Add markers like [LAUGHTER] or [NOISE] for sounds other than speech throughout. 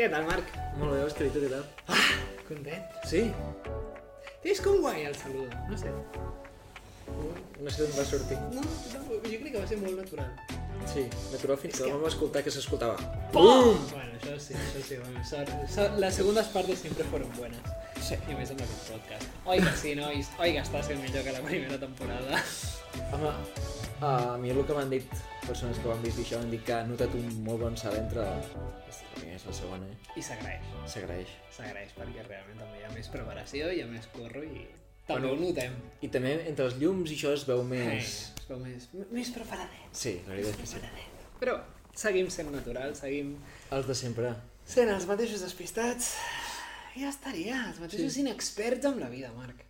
Què tal, Marc? Molt bé, Òscar, i tu què tal? Content? Sí? És com guai el saludo, no sé. No sé d'on va sortir. No, no, jo crec que va ser molt natural. Sí, natural fins que vam escoltar que s'escoltava. ¡Pum! Bueno, això sí, això sí. Bueno, sort, las segundas partes siempre fueron buenas. Sí. I més amb aquest podcast. Oi que sí, nois? Oi que està sent millor que la primera temporada? Home, a mi el que m'han dit persones que ho han vist això han dit que han notat un molt bon salt entre i la segona, eh? I s'agraeix. S'agraeix. S'agraeix perquè realment també hi ha més preparació, hi ha més corro i també ho notem. I també entre els llums i això es veu més... Eh, es veu més, més preparadet. Sí, la veritat és que sí. Però seguim sent naturals, seguim Els de sempre. sent els mateixos despistats. Ja estaria, els mateixos Sí. inexperts amb la vida, Marc.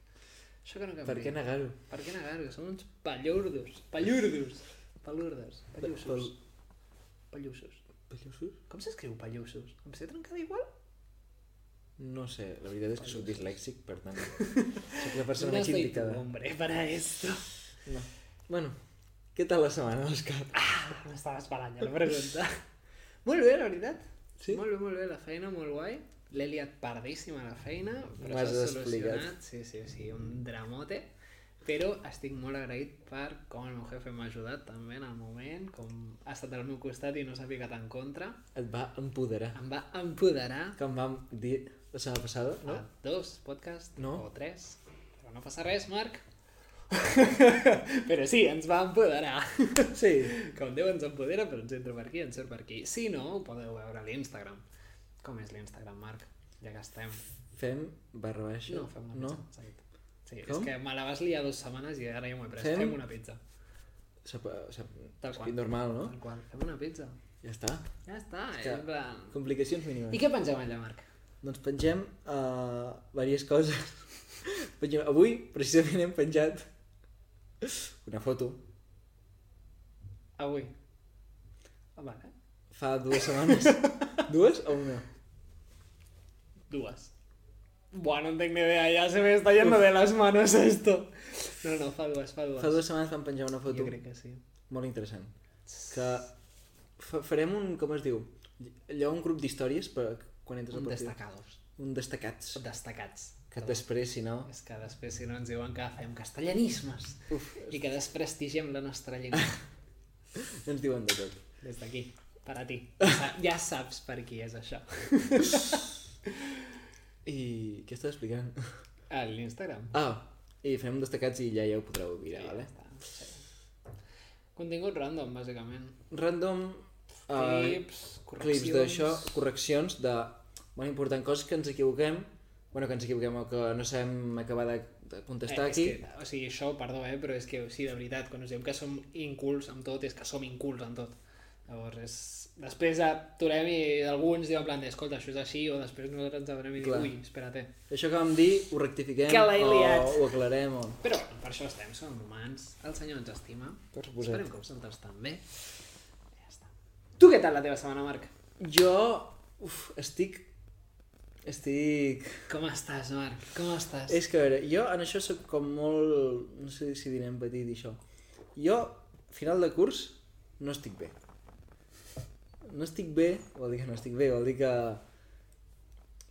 Això que no canvia. Per què negar-ho? Per què negar-ho? Som uns pallurdos. Pallurdos. Palurdes. Pallussos. Pallussos. Pellussos? Com s'escriu pallussos? Em sé trencada igual? No sé, la veritat és que sóc dislèxic, per tant... Soc la persona no estoy indicada. tu, hombre, para esto. No. Bueno, què tal la setmana, Òscar? M'estava esperant ja la pregunta. [LAUGHS] molt bé, la veritat. Sí? Molt bé, molt bé. La feina molt guai. L'he liat pardíssima la feina, però s'ha explicat. solucionat. Sí, sí, sí, un dramote. Però estic molt agraït per com el meu jefe m'ha ajudat també en el moment, com ha estat al meu costat i no s'ha picat en contra. Et va empoderar. Em va empoderar Que em vam dir la setmana passada, no? a dos podcasts No? o tres. Però no passa res, Marc. [LAUGHS] però sí, ens va empoderar. Sí. Com Déu ens empodera, però ens entra per aquí, ens surt per aquí. Si no, ho podeu veure a l'Instagram. Com és l'Instagram, Marc? Ja que estem. Fem barra baixa. No, fem una No? pizza. Sí, Com? és que me la vas liar dues setmanes i ara ja m'ho he pres. Fem- Fem, una pizza. Sap, sap, Tal qual. normal, no? Tal qual. Fem una pizza. Ja està. Ja està. És que- en plan... Complicacions mínimes. I què pengem allà, Marc? Doncs pengem uh, diverses coses. [LAUGHS] pengem, avui, precisament, hem penjat una foto. Avui. Ah, vale. Fa dues setmanes. [LAUGHS] dues o una? Dues. Buah, no tengo ni idea, ya se me está yendo de las manos esto. No, no, fa dues, fa dues. Fa dues setmanes vam penjar una foto Jo crec que sí. molt interessant. Que fa, farem un, com es diu? Allò, un grup d'històries per quan entres Un al partit. destacados. Un destacats. Destacats. Que després, si no... És que després si no ens diuen que fem castellanismes Uf, i que desprestigiem la nostra llengua. [LAUGHS] ens diuen de tot. Des d'aquí, per a ti. Ja Ja saps per qui és això. [LAUGHS] I què estàs explicant? A l'Instagram. Ah, i farem un destacats i ja ja ho podreu mirar, Sí, vale? ja està, sí. Contingut random, bàsicament. Random uh, Clips, correccions... clips d'això, correccions de molt important, coses que ens equivoquem, bueno, que ens equivoquem o que no sabem acabar de, de contestar eh, aquí. Que, o sigui, això, perdó, eh, però és que, sí, de veritat, quan us diem que som incults amb tot, és que som incults en tot. Llavors, és... després aturem i alguns diuen en plan, de, escolta, això és així, o després nosaltres ens aturem i diu, ui, espera't. Això que vam dir ho rectifiquem Que o ho aclarem o... Però per això estem, som humans, el senyor ens estima, Per suposat. esperem que vosaltres també. Ja està. Tu què tal la teva setmana, Marc? Jo, uf, estic... Estic... Com estàs, Marc? Com estàs? És que, a veure, jo en això sóc com molt... No sé si direm petit i això. Jo, final de curs, no estic bé. No estic bé, vol dir que no estic bé, vol dir que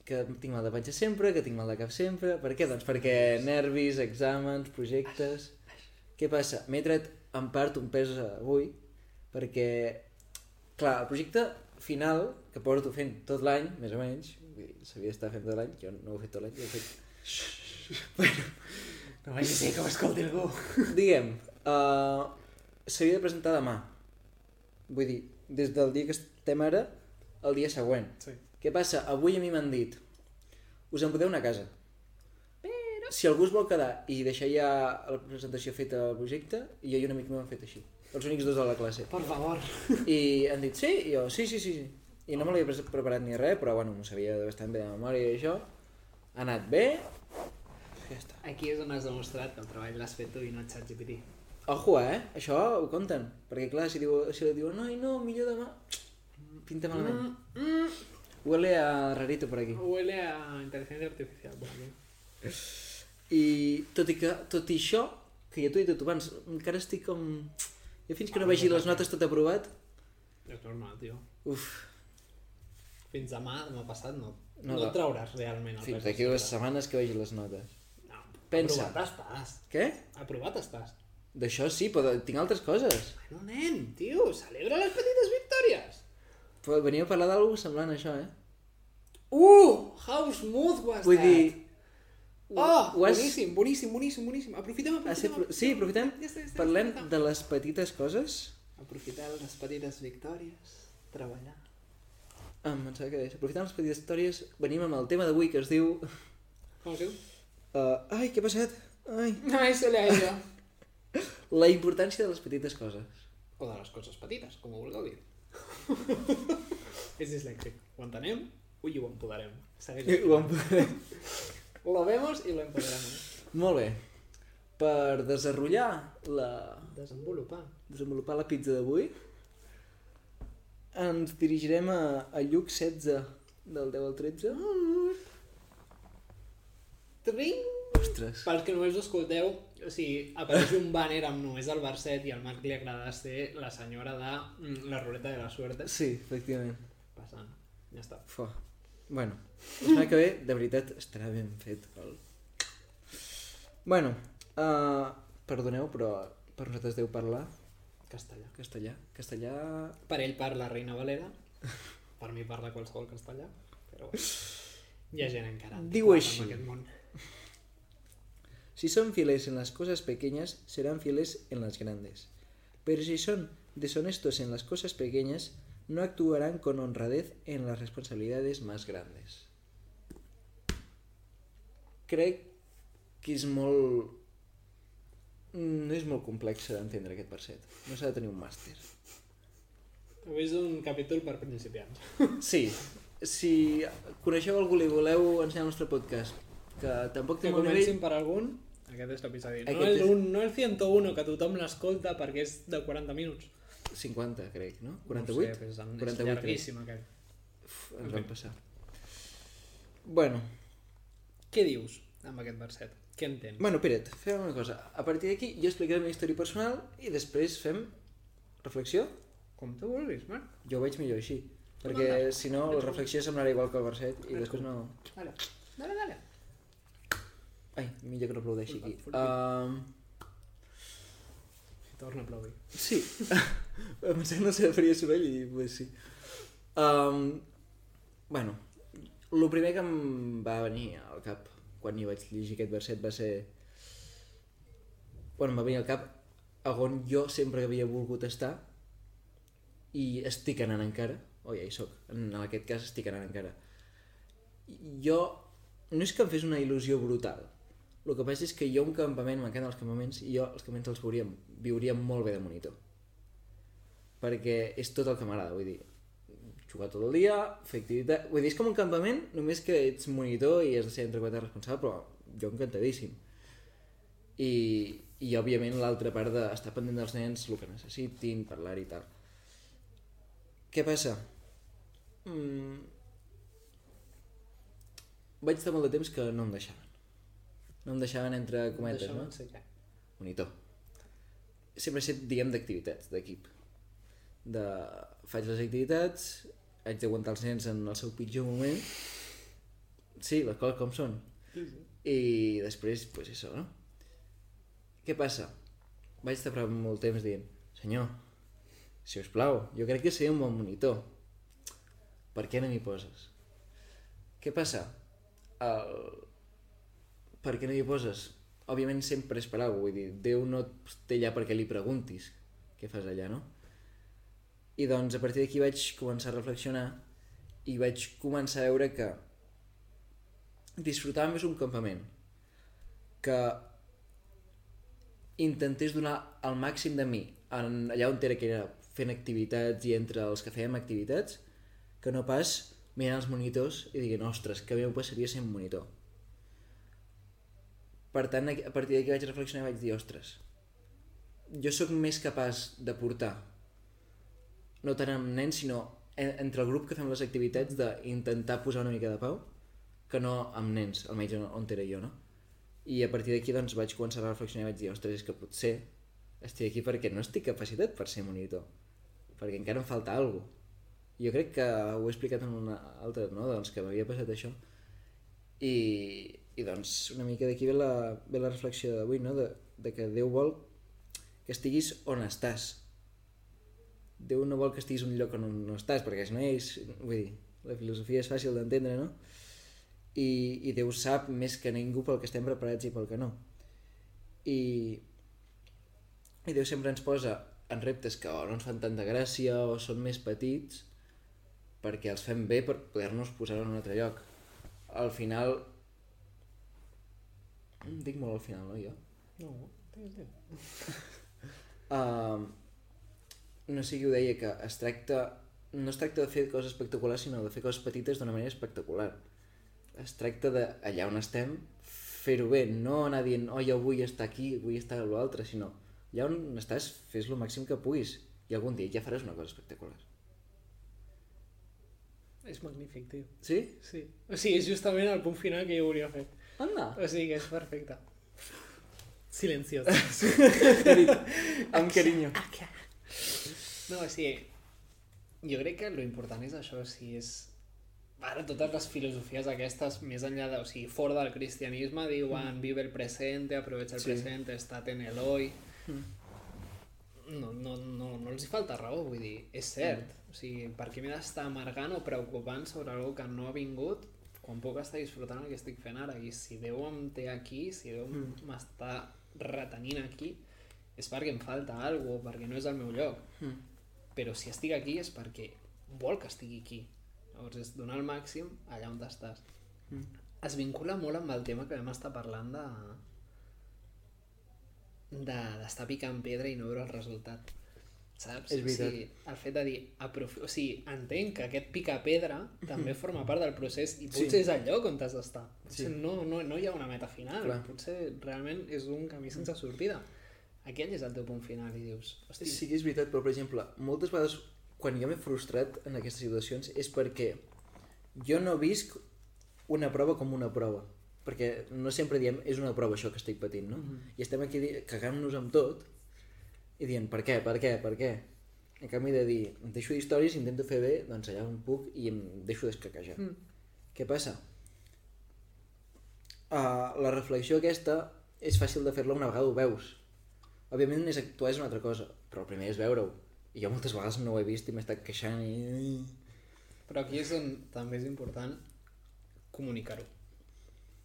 que tinc mal de patge sempre, que tinc mal de cap sempre. Per què? Doncs perquè nervis, exàmens, projectes... Què passa? M'he tret en part un pes avui perquè, clar, el projecte final que porto fent tot l'any, més o menys, dir, s'havia d'estar fent tot l'any, jo no ho he fet tot l'any, jo he fet [LAUGHS] No vagi a ser que ho escolti algú. diguem, uh, s'havia de presentar demà. Vull dir, des del dia que estem ara, el dia següent. Sí. Què passa? Avui a mi m'han dit, us en podeu anar a casa. Però... Si algú es vol quedar i deixar ja la presentació feta al projecte, i jo i un amic meu hem fet així. Els únics dos de la classe. Per favor. I han dit, sí? I jo, sí, sí, sí. sí. I no me l'havia pre- preparat ni res, però bueno, m'ho sabia bastant bé de memòria i això. Ha anat bé. Ja està. Aquí és on has demostrat que el treball l'has fet tu i no et saps GPT. Ojo, eh? Això ho compten. Perquè, clar, si, diu, si li diuen, no, no, millor demà... Pinta malament. Mm, mm. Huele a rarito por aquí. Huele a inteligencia artificial. I tot i, que, tot i això, que ja t'ho he dit abans, encara estic com... Jo fins que no vegi les notes tot aprovat, És normal, tio. uf, fins demà, demà passat, no. No, No, no trauràs realment el Fins d'aquí dues setmanes que vegi les notes. No, Pensa. aprovat estàs. Què? Aprovat estàs. D'això sí, però tinc altres coses. Bueno, nen, tio, celebra les petites victòries. Però venia a parlar d'algú semblant a això, eh? Uh, how smooth has Vull estat. dir... Oh, ho has- boníssim, boníssim, boníssim, boníssim. Aprofitem, ser... aprofitem. Sí, aprofitem. Ja està, ja està, Parlem ja de les petites coses. Aprofitar les petites victòries, treballar. Ah, em pensava que deies. Aprofitant les petites històries, venim amb el tema d'avui que es diu... Com es diu? Uh, ai, què ha passat? Ai. Ai, se l'ha ella. La importància de les petites coses. O de les coses petites, com ho vulgueu dir. És dislèxic. Ho entenem i ho empoderem. Segueix. Ho em- Lo vemos i lo empoderamos. Molt bé. Per desenrotllar la... Desenvolupar. desenvolupar la pizza d'avui, ens dirigirem a, a Lluc 16 del 10 al 13. Tring! Ostres. Pels que només ho escolteu, o sigui, apareix un banner amb només el verset i al Marc li agrada ser la senyora de mm, la ruleta de la suerte. Sí, efectivament. Passant. Ja està. Fua. Bueno, la setmana que ve, de veritat, estarà ben fet. El... Bueno, uh, perdoneu, però per nosaltres deu parlar Castellà. castellà. Castellà... Per ell parla Reina Valera, per mi parla qualsevol castellà, però hi ha gent encara Diu així. en aquest món. Si son fieles en las cosas pequeñas, serán fieles en las grandes. Pero si son deshonestos en las cosas pequeñas, no actuarán con honradez en las responsabilidades más grandes. Crec que és molt... No és molt complex d'entendre aquest verset. No s'ha de tenir un màster. Avui és un capítol per principiants. [LAUGHS] Sí, si coneixeu algú i voleu ensenyar el nostre podcast, que tampoc té Que molt nivell, comencin per algun, aquest és l'episodi. No, Aquest el, és- un, no el 101, que tothom l'escolta perquè és de 40 minuts. 50 crec, no? No 48? sé, però és, és 48 crec. llarguíssim aquell. Uf, ens vam passar. Bueno, Què dius amb aquest verset? Què entens? bueno, Peret, fem una cosa. A partir d'aquí jo explicaré la meva història personal i després fem reflexió. Com tu vulguis, Marc. Jo ho veig millor així. Perquè si no la reflexió semblarà igual que el verset i després no... Dale, dale, dale. Ai, millor que no aplaudeixi aquí. Um, Torna a aplaudir. sí. [LAUGHS] em pensava que no se faria soroll i pues sí. Um, bueno, el primer que em va venir al cap quan hi vaig llegir aquest verset va ser... Bueno, em va venir al cap a on jo sempre havia volgut estar i estic anant encara, o ja hi soc, en aquest cas estic anant encara. Jo, no és que em fes una il·lusió brutal, el que passa és que jo un campament, m'encanten els campaments, i jo els campaments els veuria, viuria molt bé de monitor. Perquè és tot el que m'agrada, vull dir, jugar tot el dia, fer activitat... Vull dir, és com un campament, només que ets monitor i has de ser entre quatre responsable, però jo encantadíssim. I, i òbviament l'altra part d'estar pendent dels nens, el que necessitin, parlar i tal. Què passa? Mm... Vaig estar molt de temps que no em deixaven. No em deixaven entre cometes, Deixa'm no? ser què? Monitor. Sempre he set, diguem, d'activitats, d'equip. De... Faig les activitats, haig d'aguantar els nens en el seu pitjor moment. Sí, les coses com són. Sí, sí. I després, pues això, no? Què passa? Vaig estar per molt temps dient, senyor, si us plau, jo crec que seria un bon monitor. Per què no m'hi poses? Què passa? El... Per què no m'hi poses? Òbviament sempre és per alguna vull dir, Déu no té allà perquè li preguntis què fas allà, no? I doncs a partir d'aquí vaig començar a reflexionar i vaig començar a veure que disfrutava més un campament que intentés donar el màxim de mi en allà on era que era fent activitats i entre els que fèiem activitats que no pas mirant els monitors i dient, ostres, que bé ho passaria sent monitor. Per tant, a partir d'aquí vaig reflexionar i vaig dir, ostres, jo sóc més capaç de portar, no tant amb nens, sinó en- entre el grup que fem les activitats d'intentar posar una mica de pau, que no amb nens, almenys on era jo, no? I a partir d'aquí doncs vaig començar a reflexionar i vaig dir, ostres, és que potser estic aquí perquè no estic capacitat per ser monitor, perquè encara em falta alguna cosa. Jo crec que ho he explicat en una altra, no? Doncs que m'havia passat això. I, i doncs una mica d'aquí ve, la, ve la reflexió d'avui, no? De, de que Déu vol que estiguis on estàs. Déu no vol que estiguis un lloc on no estàs, perquè si no és... Vull dir, la filosofia és fàcil d'entendre, no? I, I Déu sap més que ningú pel que estem preparats i pel que no. I, i Déu sempre ens posa en reptes que o no ens fan tanta gràcia o són més petits perquè els fem bé per poder-nos posar en un altre lloc. Al final... Dic molt al final, no, jo? No, digues. Uh, [LAUGHS] no sé qui ho deia, que es tracta... No es tracta de fer coses espectaculars, sinó de fer coses petites d'una manera espectacular. Es tracta de, allà on estem, fer-ho bé, no anar dient, oh, jo vull estar aquí, vull estar a l'altre, sinó allà on estàs, fes el màxim que puguis i algun dia ja faràs una cosa espectacular. És magnífic, tio. Sí? Sí. O sigui, és justament el punt final que jo volia fer. Anda! O sigui que és perfecte. Silenciós. [LAUGHS] Amb carinyo. No, o sigui, jo crec que lo important és això, o sigui, és... Ara totes les filosofies aquestes, més enllà de... O sigui, fora del cristianisme, diuen vive el presente, aprovecha el Sí. presente, estate en el hoy... Mm. No, no, no, no els hi falta raó, vull dir, és cert. O sigui, per què m'he d'estar amargant o preocupant sobre algo que no ha vingut quan puc estar disfrutant el que estic fent ara? I si Déu em té aquí, si Déu Mm. m'està retenint aquí, és perquè em falta alguna cosa, perquè no és el meu lloc Mm. però si estic aquí és perquè vol que estigui aquí. Llavors és donar el màxim allà on estàs. Mm. Es vincula molt amb el tema que vam estar parlant de de- d'estar picant pedra i no veure el resultat. Saps? És veritat. O sigui, el fet de dir, aprofi... o sigui, entenc que aquest picar pedra també forma part del procés i potser Sí. és el lloc on t'has d'estar. Sí. no, no, no hi ha una meta final, Clar. potser realment és un camí sense sortida. Aquell és el teu punt final i dius, hosti, Sí que és veritat, però per exemple, moltes vegades quan jo m'he frustrat en aquestes situacions és perquè jo no visc una prova com una prova. Perquè no sempre diem és una prova això que estic patint, no? Mhm. I estem aquí cagant-nos amb tot i dient per què, per què, per què? En canvi de dir, em deixo d'històries, intento fer bé, doncs allà on puc i em deixo d'escaquejar. Mm. Què passa? Uh, la reflexió aquesta és fàcil de fer-la una vegada ho veus. Òbviament és actuar és una altra cosa, però el primer és veure-ho. I jo moltes vegades no ho he vist i m'he estat queixant i... Però aquí és on també és important comunicar-ho,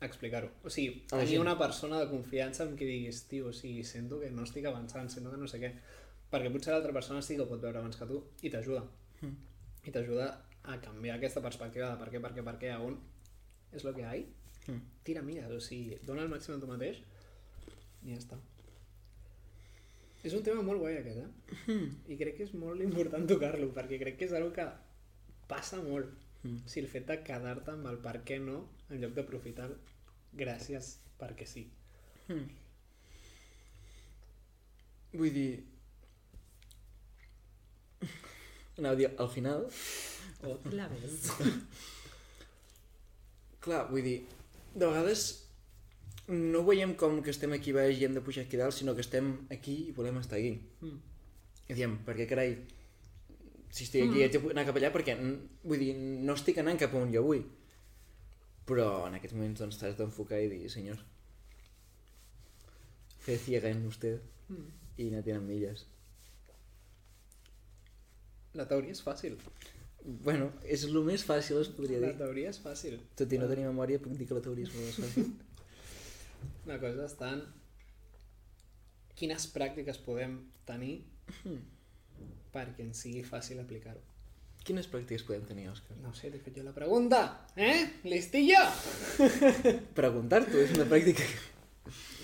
explicar-ho. O sigui, tenir una persona de confiança amb qui diguis, tio, o sigui, sento que no estic avançant, sento que no sé què. Perquè potser l'altra persona sí que ho pot veure abans que tu i t'ajuda. Mm. I t'ajuda a canviar aquesta perspectiva de per què, per què, per què, a on és el que hi ha. Mm. Tira milles, o sigui, dona el màxim a tu mateix i ja està. És un tema molt guai aquest, eh? Mm. I crec que és molt important tocar-lo, perquè crec que és una que passa molt. Mm. O sigui, el fet de quedar-te amb el per què no, en lloc d'aprofitar gràcies perquè sí. Mm. Vull dir... [LAUGHS] Anava a dir, al final... Otra vez. [LAUGHS] Clar, vull dir, de vegades no veiem com que estem aquí baix i hem de pujar aquí dalt, sinó que estem aquí i volem estar aquí. Mm. I diem, per què carai, si estic aquí haig d'anar cap allà perquè, mm, vull dir, no estic anant cap on jo vull. Però en aquests moments doncs t'has d'enfocar i dir, senyor, fe ciega en usted Mm. i no tenen milles. La teoria és fàcil. Bueno, és el més fàcil, es podria La dir. teoria és fàcil. Tot i no tenir memòria, puc dir que la teoria és molt més fàcil. [LAUGHS] La cosa està en quines pràctiques podem tenir Hmm. Perquè ens sigui fàcil aplicar-ho. Quines pràctiques podem tenir, Òscar? No sé, t'he fet jo la pregunta. Eh? Listillo! [LAUGHS] Preguntar-t'ho és una pràctica...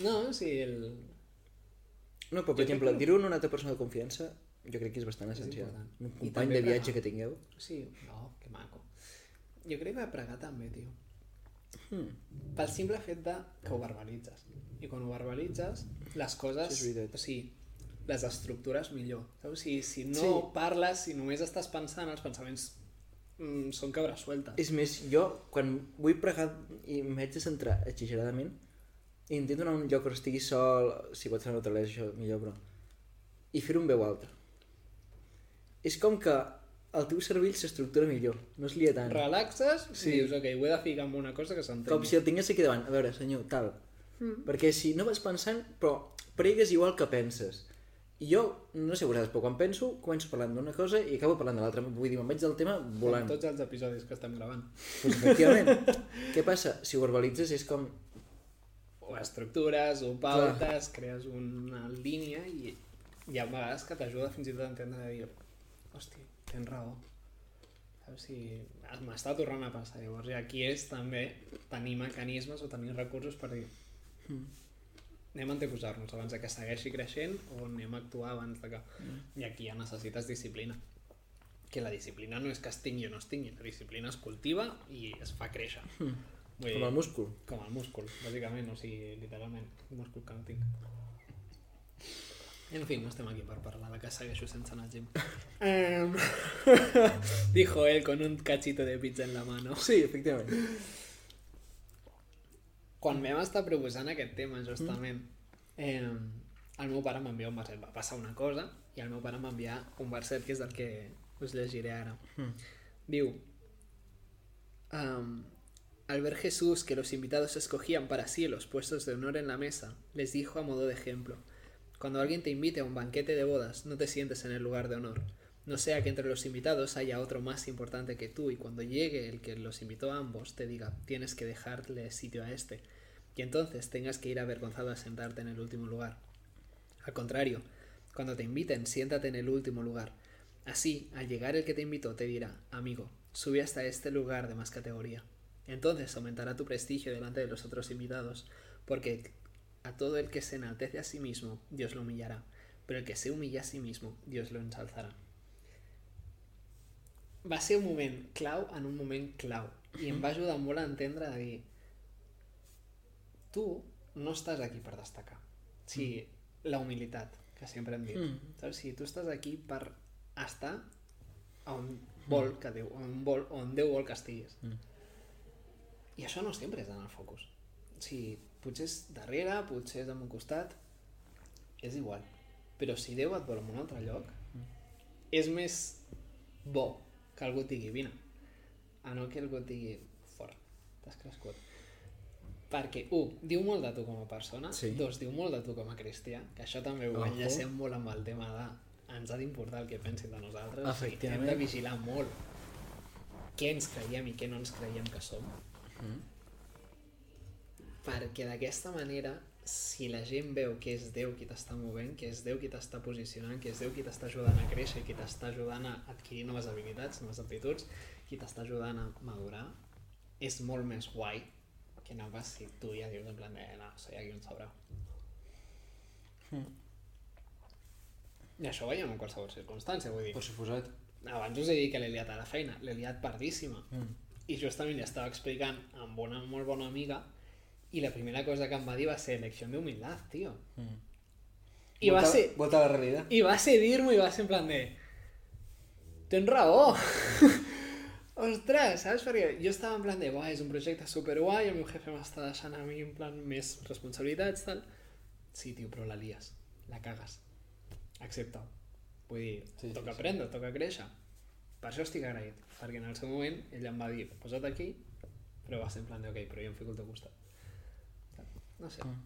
No, o sigui, el... No, però per Jo exemple, que- dir-ho a una altra persona de confiança jo crec que és bastant És essencial. important. Un company de viatge pregar. que tingueu. Sí, no, que maco. Jo crec que pregar també, tio. Hmm. Pel simple fet de que ho verbalitzes. I quan ho verbalitzes, les coses, Sí, és veritat. o sigui, les estructures millor. Saps? Sigui, si no Sí. parles, si només estàs pensant, els pensaments mm, són cabres sueltes. És més, jo, quan vull pregar i m'haig de centrar exageradament, intento anar a un lloc on estigui sol, si pot ser naturalesa, això millor, però... I fer-ho en veu alta. És com que el teu cervell s'estructura millor, no es lia tant. Relaxes Sí. sí. i dius, ok, ho he de ficar en una cosa que Com s'entengui. si el tingués aquí davant. A veure, senyor, tal. Mm. Perquè si no vas pensant, però pregues igual que penses. I jo, no sé vosaltres, però quan penso, començo parlant d'una cosa i acabo parlant de l'altra. Vull dir, me'n vaig del tema Com volant. tots els episodis que estem gravant. Pues, efectivament. [LAUGHS] Què passa? Si ho verbalitzes és com... Ho estructures, ho pautes, crees una línia i hi ha vegades que t'ajuda fins i tot a entendre de dir hosti, tens raó. Saps? Si m'està tornant a passar. Llavors, aquí és també tenir mecanismes o tenir recursos per dir Mm. Anem a anteposar-nos abans de que segueixi creixent o anem a actuar abans de que... Mm. I aquí ja necessites disciplina. Que la disciplina no és que es tingui o no es tingui, la disciplina es cultiva i es fa créixer. Vull Mm. Com el múscul. com el múscul, bàsicament, o sigui, literalment, un múscul que no tinc. En fi, no estem aquí per parlar de que segueixo sense anar al gym. Em, [LAUGHS] Dijo él con un cachito de pizza en la mano. Sí, efectivament. Quan vam estar proposant aquest tema, justament, eh, el meu pare m'envia un verset. Va passar una cosa i el meu pare m'envia un verset que és el que us llegiré ara. Mm. Diu, am, al ver Jesús que los invitados escogían para sí los puestos de honor en la mesa, les dijo a modo de ejemplo, cuando alguien te invite a un banquete de bodas, no te sientes en el lugar de honor. No sea que entre los invitados haya otro más importante que tú y cuando llegue el que los invitó a ambos te diga, tienes que dejarle sitio a este, y entonces tengas que ir avergonzado a sentarte en el último lugar. Al contrario, cuando te inviten, siéntate en el último lugar. Así, al llegar el que te invitó, te dirá, amigo, sube hasta este lugar de más categoría. Entonces aumentará tu prestigio delante de los otros invitados, porque a todo el que se enaltece a sí mismo, Dios lo humillará, pero el que se humilla a sí mismo, Dios lo ensalzará. Va ser un moment clau en un moment clau i em va ajudar molt a entendre de dir tu no estàs aquí per destacar. Sí, la humilitat, que sempre hem dit. Mm. Saps? Si tu estàs aquí per estar on vol que Déu, on, vol, on Déu vol que estiguis. Mm. I això no sempre és en el focus. O sigui, potser és darrere, potser és en un costat, és igual. Però si Déu et vol en un altre lloc, és més bo que algú et digui vine, a no que algú et digui fora, t'has crescut. Perquè, un, diu molt de tu com a persona, Sí. dos, diu molt de tu com a cristià, que això també ho enllacem molt amb el tema de ens ha d'importar el que pensin de nosaltres, sigui, hem Efectivament. de vigilar molt què ens creiem i què no ens creiem que som, Mm. perquè d'aquesta manera si la gent veu que és Déu qui t'està movent, que és Déu qui t'està posicionant, que és Déu qui t'està ajudant a créixer, qui t'està ajudant a adquirir noves habilitats, noves aptituds, qui t'està ajudant a madurar, és molt més guai que no pas si tu ja dius en plan de no, soy aquí un sobrao. Mm. I això ho veiem en qualsevol circumstància, vull dir. Per suposat. Abans us he dit que l'he liat a la feina, l'he liat pardíssima. Mm. I justament li estava explicant amb una molt bona amiga i la primera cosa que em va dir va ser lecció de humildad, tio. Mm. I va Volta- ser, Volta a la realitat. i va ser dir-m'ho i va ser en plan de... Tens raó! [LAUGHS] Ostres, saps? Perquè jo estava en plan de, buah, és un projecte superguai, el meu jefe m'està deixant a mi en plan més responsabilitats, tal. Sí, tio, però la lies, la cagues. Accepta-ho. Vull dir, Sí, sí, toca sí. aprendre, toca créixer. Per això estic agraït, perquè en el seu moment ell em va dir, posa't aquí, però va ser en plan de, ok, però jo em fico al teu costat. No sé. Mm.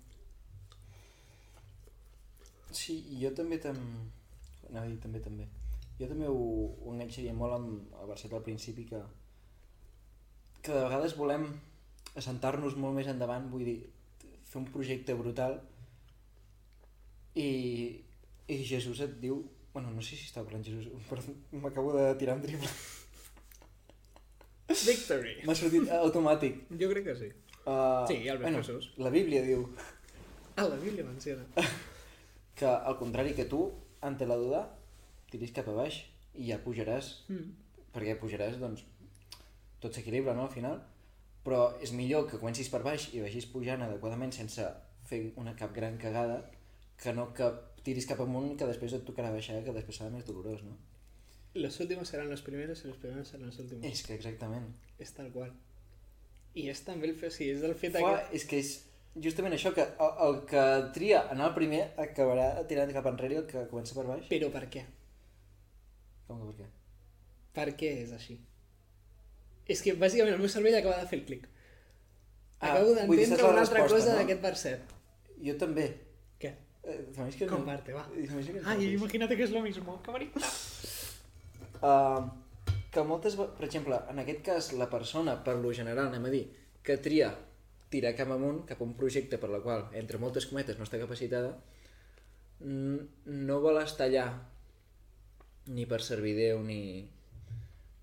Sí, i jo també tam... A dir també, també. Jo també ho, ho enganxaria molt amb el verset al principi que que de vegades volem assentar-nos molt més endavant, vull dir, fer un projecte brutal i, i Jesús et diu bueno, no sé si està parlant Jesús [LAUGHS] m'acabo de tirar un triple Victory! m'ha sortit automàtic Jo crec que sí. Uh, Sí, el ve Jesús. la Bíblia diu Ah, la Bíblia menciona. [LAUGHS] que al contrari que tu, ante la duda, tiris cap a baix i ja pujaràs, Mm. perquè pujaràs, doncs, tot s'equilibra, no?, al final, però és millor que comencis per baix i vagis pujant adequadament sense fer una cap gran cagada que no que tiris cap amunt que després et tocarà baixar, que després serà més dolorós, no? Los últimos serán los primeros y los primeros serán los últimos. És que exactament. És tal qual. I és també el fet, sí, és el fet Fa, que... és que és justament això, que el, el que tria anar el primer acabarà tirant cap enrere el que comença per baix. Però per què? Com que per què? Per què és així? És que, bàsicament, el meu cervell acaba de fer el clic. Ah, Acabo saps d'entendre una altra cosa no? d'aquest verset. Jo també. Què? Eh, que... Comparte, va. T'imagines que... Ai, imagínate que és lo mismo. Que bonic. Uh, que moltes, per exemple, en aquest cas, la persona, per lo general, anem a dir, que tria tirar cap amunt, cap a un projecte per la qual, entre moltes cometes, no està capacitada, no vol estar allà ni per servir Déu, ni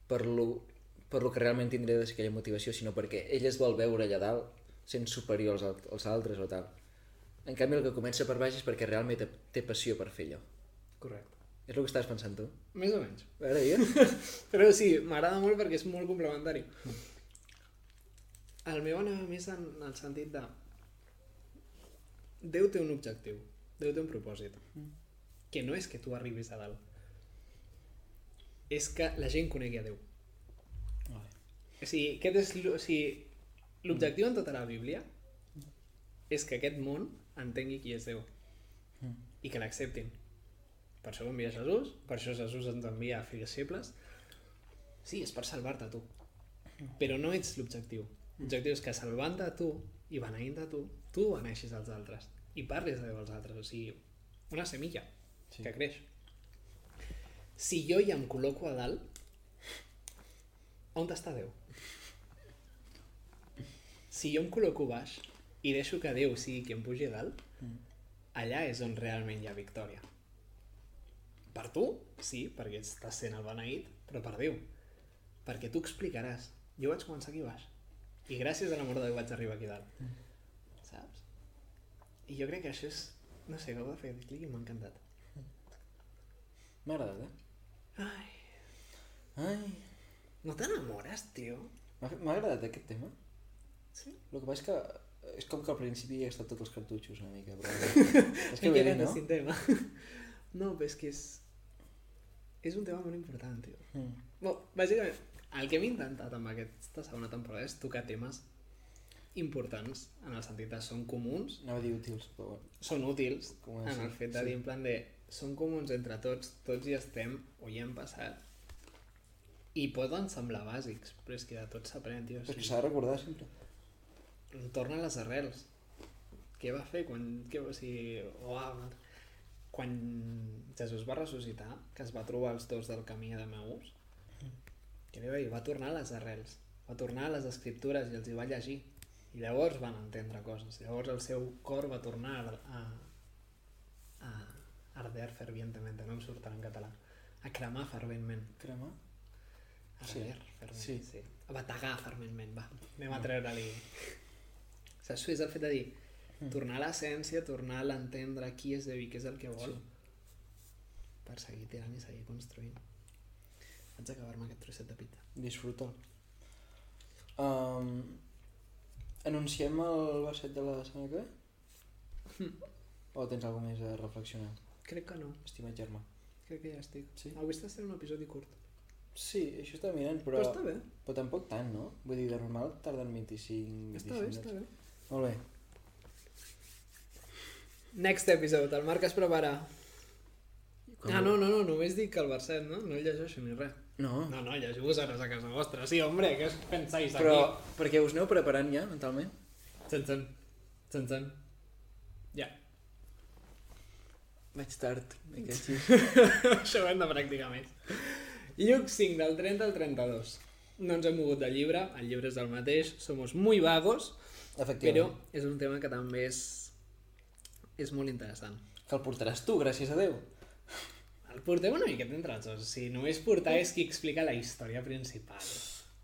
per lo, per lo que realment tindria de aquella motivació, sinó perquè ell es vol veure allà dalt sent superior als, als altres o tal. En canvi, el que comença per baix és perquè realment té, té passió per fer allò. Correcte. És el que estàs pensant tu? Més o menys. A veure, digues. [LAUGHS] Però sí, m'agrada molt perquè és molt complementari. El meu anava més en el sentit de... Déu té un objectiu, Déu té un propòsit. Que no és que tu arribis a dalt. És que la gent conegui a Déu. Vale. O sigui, aquest és o sigui, l'objectiu en tota la Bíblia és que aquest món entengui qui és Déu i que l'acceptin. Per això va enviar Jesús, per això Jesús ens envia a fills febles. Sí, és per salvar-te tu. Però no ets l'objectiu. L'objectiu és que salvant-te tu i beneint tu, tu beneixis als altres i parlis de Déu als altres. O sigui, una semilla Sí. que creix. Si jo ja em col·loco a dalt, on està Déu? Si jo em col·loco baix i deixo que Déu sigui qui em pugi a dalt, allà és on realment hi ha victòria. Per tu, sí, perquè estàs sent el beneït, però per Déu. Perquè tu explicaràs. Jo vaig començar aquí baix. I gràcies a l'amor de Déu vaig arribar aquí dalt. Saps? I jo crec que això és... No sé, acabo de fer clic i m'ha encantat. M'ha agradat, eh? Ai, Ai, no t'enamores, tio? m'ha agradat aquest tema. Sí? El que passa és que és com que al principi he estat tots els cartutxos una mica, però... [LAUGHS] és que bé, no? sin tema. [LAUGHS] No, però és que és... És un tema molt important, tio. Mm. Bé, bàsicament, el que hem intentat amb aquesta segona temporada és tocar temes importants, en el sentit de són comuns, a dir útils, però bueno. són útils, Com en el fet de sí. dir en plan de són comuns entre tots, tots hi estem o hi hem passat i poden semblar bàsics, però és que de tot s'aprèn, tio. o És que s'ha de recordar sempre. torna a les arrels. Què va fer quan... Què, o sigui, ah, quan Jesús va ressuscitar, que es va trobar els dos del camí de Meus, què li va dir? Va tornar a les arrels, va tornar a les escriptures i els hi va llegir. I llavors van entendre coses. Llavors el seu cor va tornar a, a, a arder fervientemente, no em surt en català, a cremar ferventment. Crema? Sí. Arder ferventment, Sí. sí. A bategar ferventment, va. Anem a treure-li... Saps? És el fet de dir, tornar a l'essència, tornar a l'entendre qui és Déu i què és el que vol, per seguir tirant i seguir construint. Vaig acabar-me aquest trosset de pita. Disfruta'l. Um, anunciem el verset de la setmana que ve? [LAUGHS] O tens alguna més a reflexionar, Crec que no, estimat germà? crec que ja estic. Sí? Avui estàs fent un episodi curt. Sí, això està mirant, però, Però, està bé, però tampoc tant, no? Vull dir, de normal tarden 25... està bé, està bé. Molt bé. Next episode, el Marc es prepara. Com- Ah, no, no, no, només dic el verset, no? No el llegeixo ni res. No, No, no, llegiu vosaltres a casa vostra. Sí, hombre, què us pensáis però aquí? perquè us aneu preparant ja, mentalment? Txan, txan. Txan, txan. Ja. Vaig tard, me catxis. [LAUGHS] Això ho hem de practicar més. Lluc 5, del 30 al 32. No ens hem mogut del llibre, el llibre és el mateix, somos muy vagos, però és un tema que també és, és molt interessant. Que el portaràs tu, gràcies a Déu. El portem una miqueta entre els dos. O sigui, només portar és qui explica la història principal.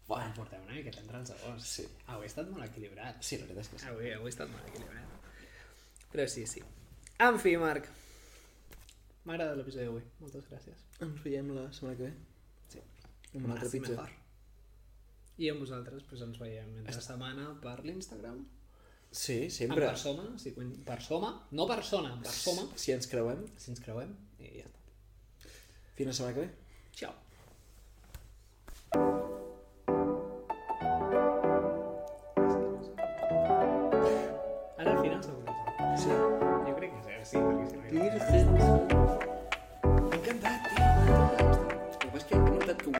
Bueno. El portem una miqueta entre els dos. Sí. Avui he estat molt equilibrat. Sí, la veritat és que sí. Avui, avui he estat molt equilibrat. Però sí, sí. En fi, Marc. M'ha agradat l'episodi d'avui. Moltes gràcies. Ens veiem la setmana que ve. Sí. Amb una altra pizza. mejor. I amb vosaltres pues, ens veiem entre setmana per l'Instagram. Sí, En sempre. persona, si, quan- persona, no persona, en persona, Si ens creuem, si ens creuem, i ja està. fins la setmana que ve. Ciao.